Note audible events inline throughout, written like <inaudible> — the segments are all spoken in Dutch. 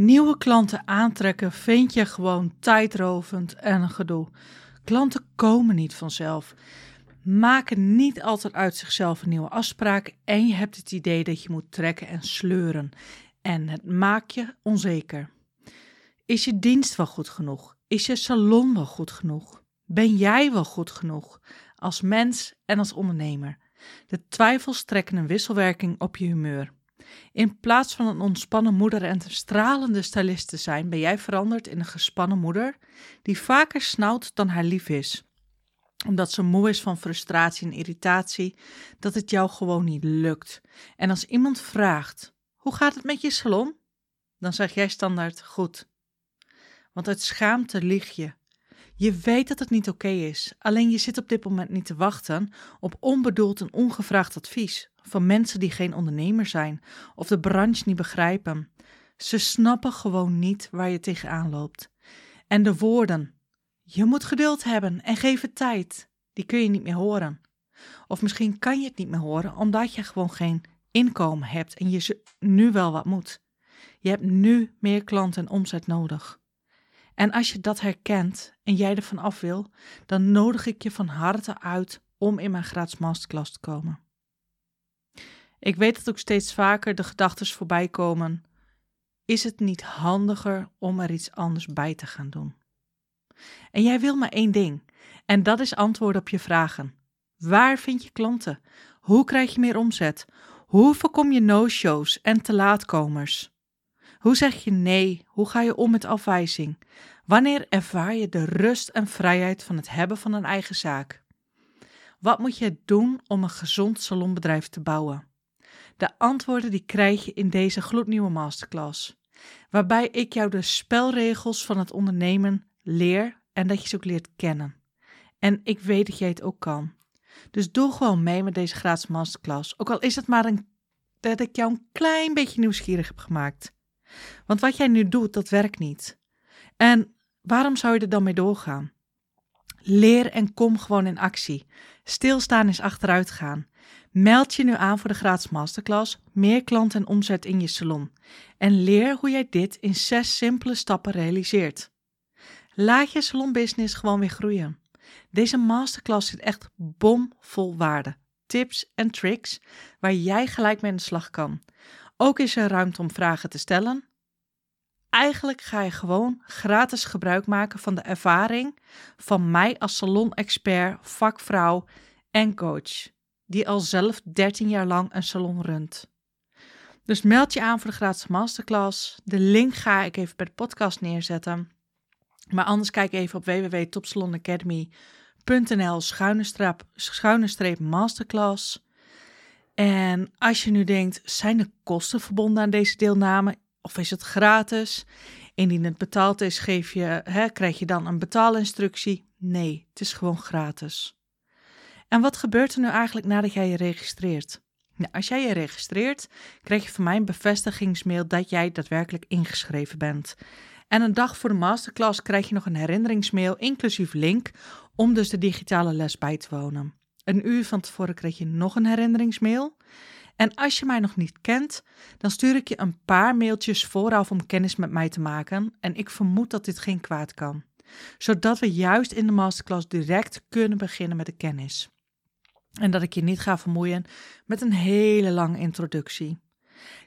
Nieuwe klanten aantrekken vind je gewoon tijdrovend en een gedoe. Klanten komen niet vanzelf, maken niet altijd uit zichzelf een nieuwe afspraak en je hebt het idee dat je moet trekken en sleuren. En het maakt je onzeker. Is je dienst wel goed genoeg? Is je salon wel goed genoeg? Ben jij wel goed genoeg? Als mens en als ondernemer. De twijfels trekken een wisselwerking op je humeur. In plaats van een ontspannen moeder en een stralende stylist te zijn, ben jij veranderd in een gespannen moeder die vaker snauwt dan haar lief is. Omdat ze moe is van frustratie en irritatie, dat het jou gewoon niet lukt. En als iemand vraagt: Hoe gaat het met je salon? Dan zeg jij standaard: Goed. Want uit schaamte lieg je. Je weet dat het niet oké is, alleen je zit op dit moment niet te wachten op onbedoeld en ongevraagd advies van mensen die geen ondernemer zijn of de branche niet begrijpen. Ze snappen gewoon niet waar je tegenaan loopt. En de woorden: je moet geduld hebben en geef het tijd, die kun je niet meer horen. Of misschien kan je het niet meer horen omdat je gewoon geen inkomen hebt en je nu wel wat moet. Je hebt nu meer klanten en omzet nodig. En als je dat herkent en jij ervan af wil, dan nodig ik je van harte uit om in mijn gratis masterclass te komen. Ik weet dat ook steeds vaker de gedachten voorbij komen: is het niet handiger om er iets anders bij te gaan doen? En jij wil maar één ding, en dat is antwoorden op je vragen. Waar vind je klanten? Hoe krijg je meer omzet? Hoe voorkom je no-shows en te laatkomers? Hoe zeg je nee? Hoe ga je om met afwijzing? Wanneer ervaar je de rust en vrijheid van het hebben van een eigen zaak? Wat moet je doen om een gezond salonbedrijf te bouwen? De antwoorden die krijg je in deze gloednieuwe masterclass, waarbij ik jou de spelregels van het ondernemen leer en dat je ze ook leert kennen. En ik weet dat jij het ook kan. Dus doe gewoon mee met deze gratis masterclass, ook al is het maar een, dat ik jou een klein beetje nieuwsgierig heb gemaakt. Want wat jij nu doet, dat werkt niet. En waarom zou je er dan mee doorgaan? Leer en kom gewoon in actie. Stilstaan is achteruit gaan. Meld je nu aan voor de gratis masterclass Meer klant en omzet in je salon. En leer hoe jij dit in zes simpele stappen realiseert. Laat je salonbusiness gewoon weer groeien. Deze masterclass zit echt bomvol waarde, tips en tricks waar jij gelijk mee aan de slag kan. Ook is er ruimte om vragen te stellen. Eigenlijk ga je gewoon gratis gebruik maken van de ervaring van mij als salon-expert, vakvrouw en coach die al zelf 13 jaar lang een salon runt. Dus meld je aan voor de gratis masterclass. De link ga ik even bij de podcast neerzetten. Maar anders kijk even op www.topsalonacademy.nl schuine streep masterclass. En als je nu denkt, zijn er kosten verbonden aan deze deelname of is het gratis? Indien het betaald is, geef je, hè, krijg je dan een betaalinstructie? Nee, het is gewoon gratis. En wat gebeurt er nu eigenlijk nadat jij je registreert? Nou, als jij je registreert, krijg je van mij een bevestigingsmail dat jij daadwerkelijk ingeschreven bent. En een dag voor de masterclass krijg je nog een herinneringsmail, inclusief link, om dus de digitale les bij te wonen. Een uur van tevoren krijg je nog een herinneringsmail. En als je mij nog niet kent, dan stuur ik je een paar mailtjes vooraf om kennis met mij te maken. En ik vermoed dat dit geen kwaad kan. Zodat we juist in de masterclass direct kunnen beginnen met de kennis. En dat ik je niet ga vermoeien met een hele lange introductie.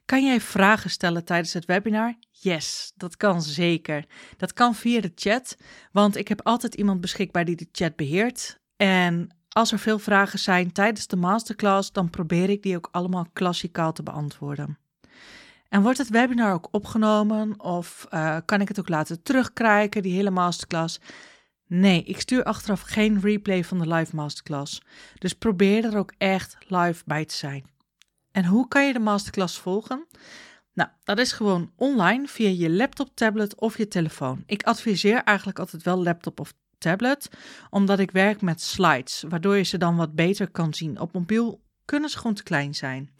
Kan jij vragen stellen tijdens het webinar? Yes, dat kan zeker. Dat kan via de chat, want ik heb altijd iemand beschikbaar die de chat beheert. En als er veel vragen zijn tijdens de masterclass, dan probeer ik die ook allemaal klassikaal te beantwoorden. En wordt het webinar ook opgenomen of uh, kan ik het ook laten terugkrijgen, die hele masterclass? Nee, ik stuur achteraf geen replay van de live masterclass. Dus probeer er ook echt live bij te zijn. En hoe kan je de masterclass volgen? Nou, dat is gewoon online via je laptop, tablet of je telefoon. Ik adviseer eigenlijk altijd wel laptop of tablet, omdat ik werk met slides, waardoor je ze dan wat beter kan zien. Op mobiel kunnen ze gewoon te klein zijn.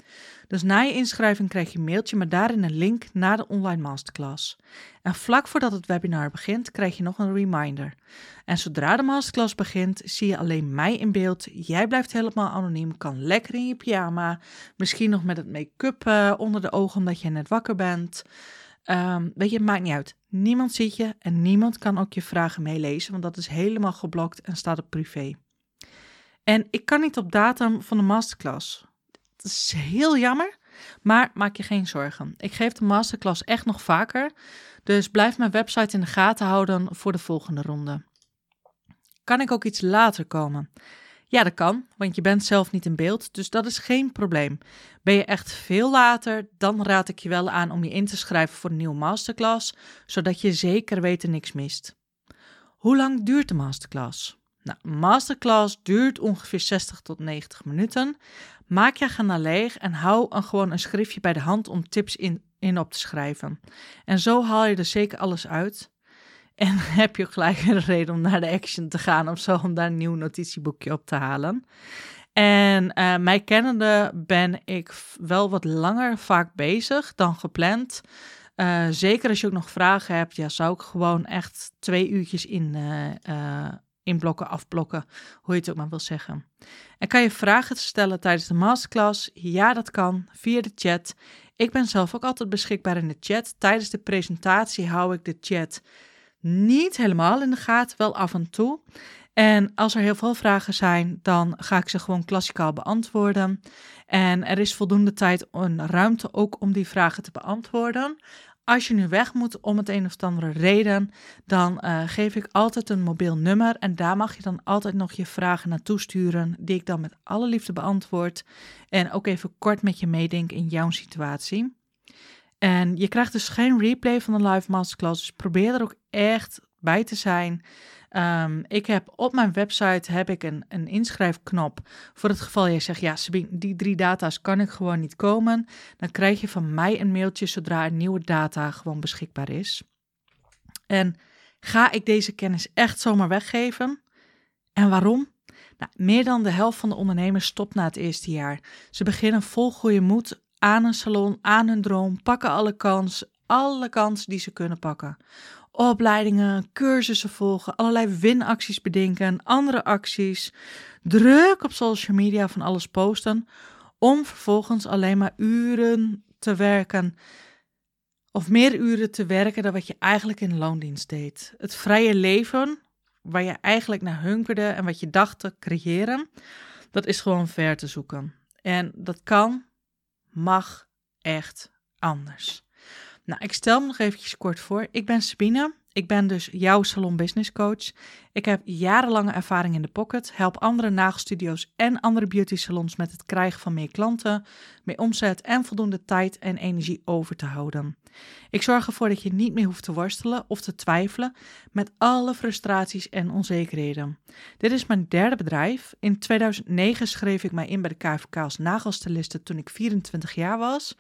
Dus na je inschrijving krijg je een mailtje met daarin een link naar de online masterclass. En vlak voordat het webinar begint, krijg je nog een reminder. En zodra de masterclass begint, zie je alleen mij in beeld. Jij blijft helemaal anoniem, kan lekker in je pyjama, misschien nog met het make-up uh, onder de ogen omdat je net wakker bent. Ehm, weet je, het maakt niet uit. Niemand ziet je en niemand kan ook je vragen meelezen, want dat is helemaal geblokt en staat op privé. En ik kan niet op datum van de masterclass. Dat is heel jammer, maar maak je geen zorgen. Ik geef de masterclass echt nog vaker, dus blijf mijn website in de gaten houden voor de volgende ronde. Kan ik ook iets later komen? Ja, dat kan, want je bent zelf niet in beeld, dus dat is geen probleem. Ben je echt veel later, dan raad ik je wel aan om je in te schrijven voor een nieuwe masterclass, zodat je zeker weten niks mist. Hoe lang duurt de masterclass? Nou, een masterclass duurt ongeveer 60 tot 90 minuten. Maak je agenda leeg en hou een, gewoon een schriftje bij de hand om tips in, in op te schrijven. En zo haal je er zeker alles uit. En <laughs> heb je gelijk een reden om naar de Action te gaan of zo, om daar een nieuw notitieboekje op te halen. En uh, mij kennende ben ik wel wat langer vaak bezig dan gepland. Uh, zeker als je ook nog vragen hebt, ja, zou ik gewoon echt twee uurtjes in, uh, inblokken, afblokken, hoe je het ook maar wil zeggen. En kan je vragen stellen tijdens de masterclass? Ja, dat kan, via de chat. Ik ben zelf ook altijd beschikbaar in de chat. Tijdens de presentatie hou ik de chat niet helemaal in de gaten, wel af en toe. En als er heel veel vragen zijn, dan ga ik ze gewoon klassikaal beantwoorden. En er is voldoende tijd en ruimte ook om die vragen te beantwoorden. Als je nu weg moet om het een of andere reden, dan uh, geef ik altijd een mobiel nummer en daar mag je dan altijd nog je vragen naartoe sturen, die ik dan met alle liefde beantwoord en ook even kort met je meedenk in jouw situatie. En je krijgt dus geen replay van de live masterclass, dus probeer er ook echt bij te zijn. Um, ik heb op mijn website heb ik een, een inschrijfknop. Voor het geval jij zegt, ja Sabine, die drie data's kan ik gewoon niet komen. Dan krijg je van mij een mailtje zodra er nieuwe data gewoon beschikbaar is. En ga ik deze kennis echt zomaar weggeven? En waarom? Nou, meer dan de helft van de ondernemers stopt na het eerste jaar. Ze beginnen vol goede moed aan een salon, aan hun droom, pakken alle kans, alle kansen die ze kunnen pakken opleidingen, cursussen volgen, allerlei winacties bedenken, andere acties, druk op social media van alles posten, om vervolgens alleen maar uren te werken of meer uren te werken dan wat je eigenlijk in loondienst deed. Het vrije leven, waar je eigenlijk naar hunkerde en wat je dacht te creëren, dat is gewoon ver te zoeken. En dat kan, mag echt anders. Nou, ik stel me nog eventjes kort voor. Ik ben Sabine. Ik ben dus jouw salon business coach. Ik heb jarenlange ervaring in de pocket, help andere nagelstudio's en andere beauty salons met het krijgen van meer klanten, meer omzet en voldoende tijd en energie over te houden. Ik zorg ervoor dat je niet meer hoeft te worstelen of te twijfelen met alle frustraties en onzekerheden. Dit is mijn derde bedrijf. In 2009 schreef ik mij in bij de KVK als nagelstiliste toen ik 24 jaar was.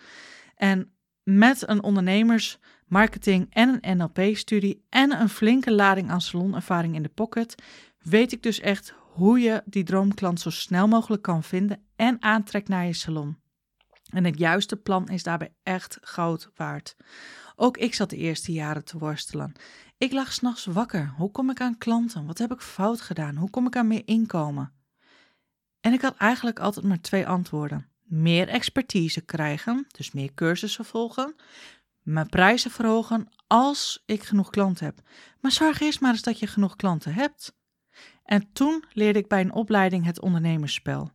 En met een ondernemers, marketing en een NLP-studie en een flinke lading aan salonervaring in de pocket, weet ik dus echt hoe je die droomklant zo snel mogelijk kan vinden en aantrekt naar je salon. En het juiste plan is daarbij echt goud waard. Ook ik zat de eerste jaren te worstelen. Ik lag s'nachts wakker. Hoe kom ik aan klanten? Wat heb ik fout gedaan? Hoe kom ik aan meer inkomen? En ik had eigenlijk altijd maar twee antwoorden meer expertise krijgen, dus meer cursussen volgen, mijn prijzen verhogen als ik genoeg klanten heb. Maar zorg eerst maar eens dat je genoeg klanten hebt. En toen leerde ik bij een opleiding het ondernemersspel.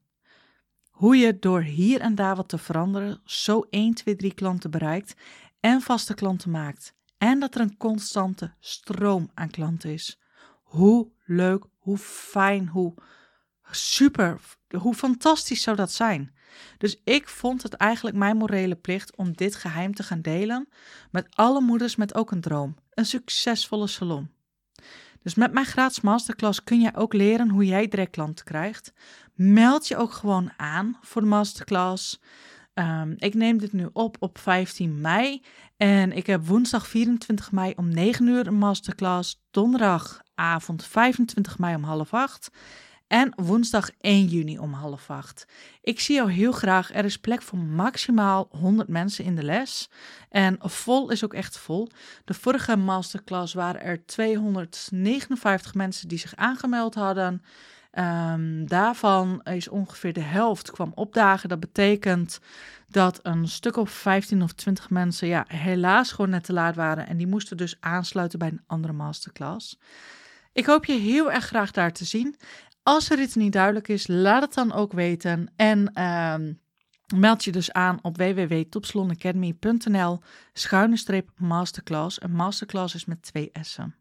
Hoe je door hier en daar wat te veranderen zo 1, 2, 3 klanten bereikt en vaste klanten maakt. En dat er een constante stroom aan klanten is. Hoe leuk, hoe fijn, hoe super, hoe fantastisch zou dat zijn? Dus ik vond het eigenlijk mijn morele plicht om dit geheim te gaan delen met alle moeders met ook een droom, een succesvolle salon. Dus met mijn gratis masterclass kun je ook leren hoe jij direct klanten krijgt. Meld je ook gewoon aan voor de masterclass. Um, ik neem dit nu op op 15 mei en ik heb woensdag 24 mei om 9 uur een masterclass, donderdagavond 25 mei om half 8 en woensdag 1 juni om half acht. Ik zie jou heel graag. Er is plek voor maximaal 100 mensen in de les. En vol is ook echt vol. De vorige masterclass waren er 259 mensen die zich aangemeld hadden. Ehm, daarvan is ongeveer de helft kwam opdagen. Dat betekent dat een stuk of 15 of 20 mensen ja, helaas gewoon net te laat waren. En die moesten dus aansluiten bij een andere masterclass. Ik hoop je heel erg graag daar te zien. Als er iets niet duidelijk is, laat het dan ook weten. En ehm, meld je dus aan op www.topsalonacademy.nl schuine streep masterclass. Een masterclass is met twee S'en.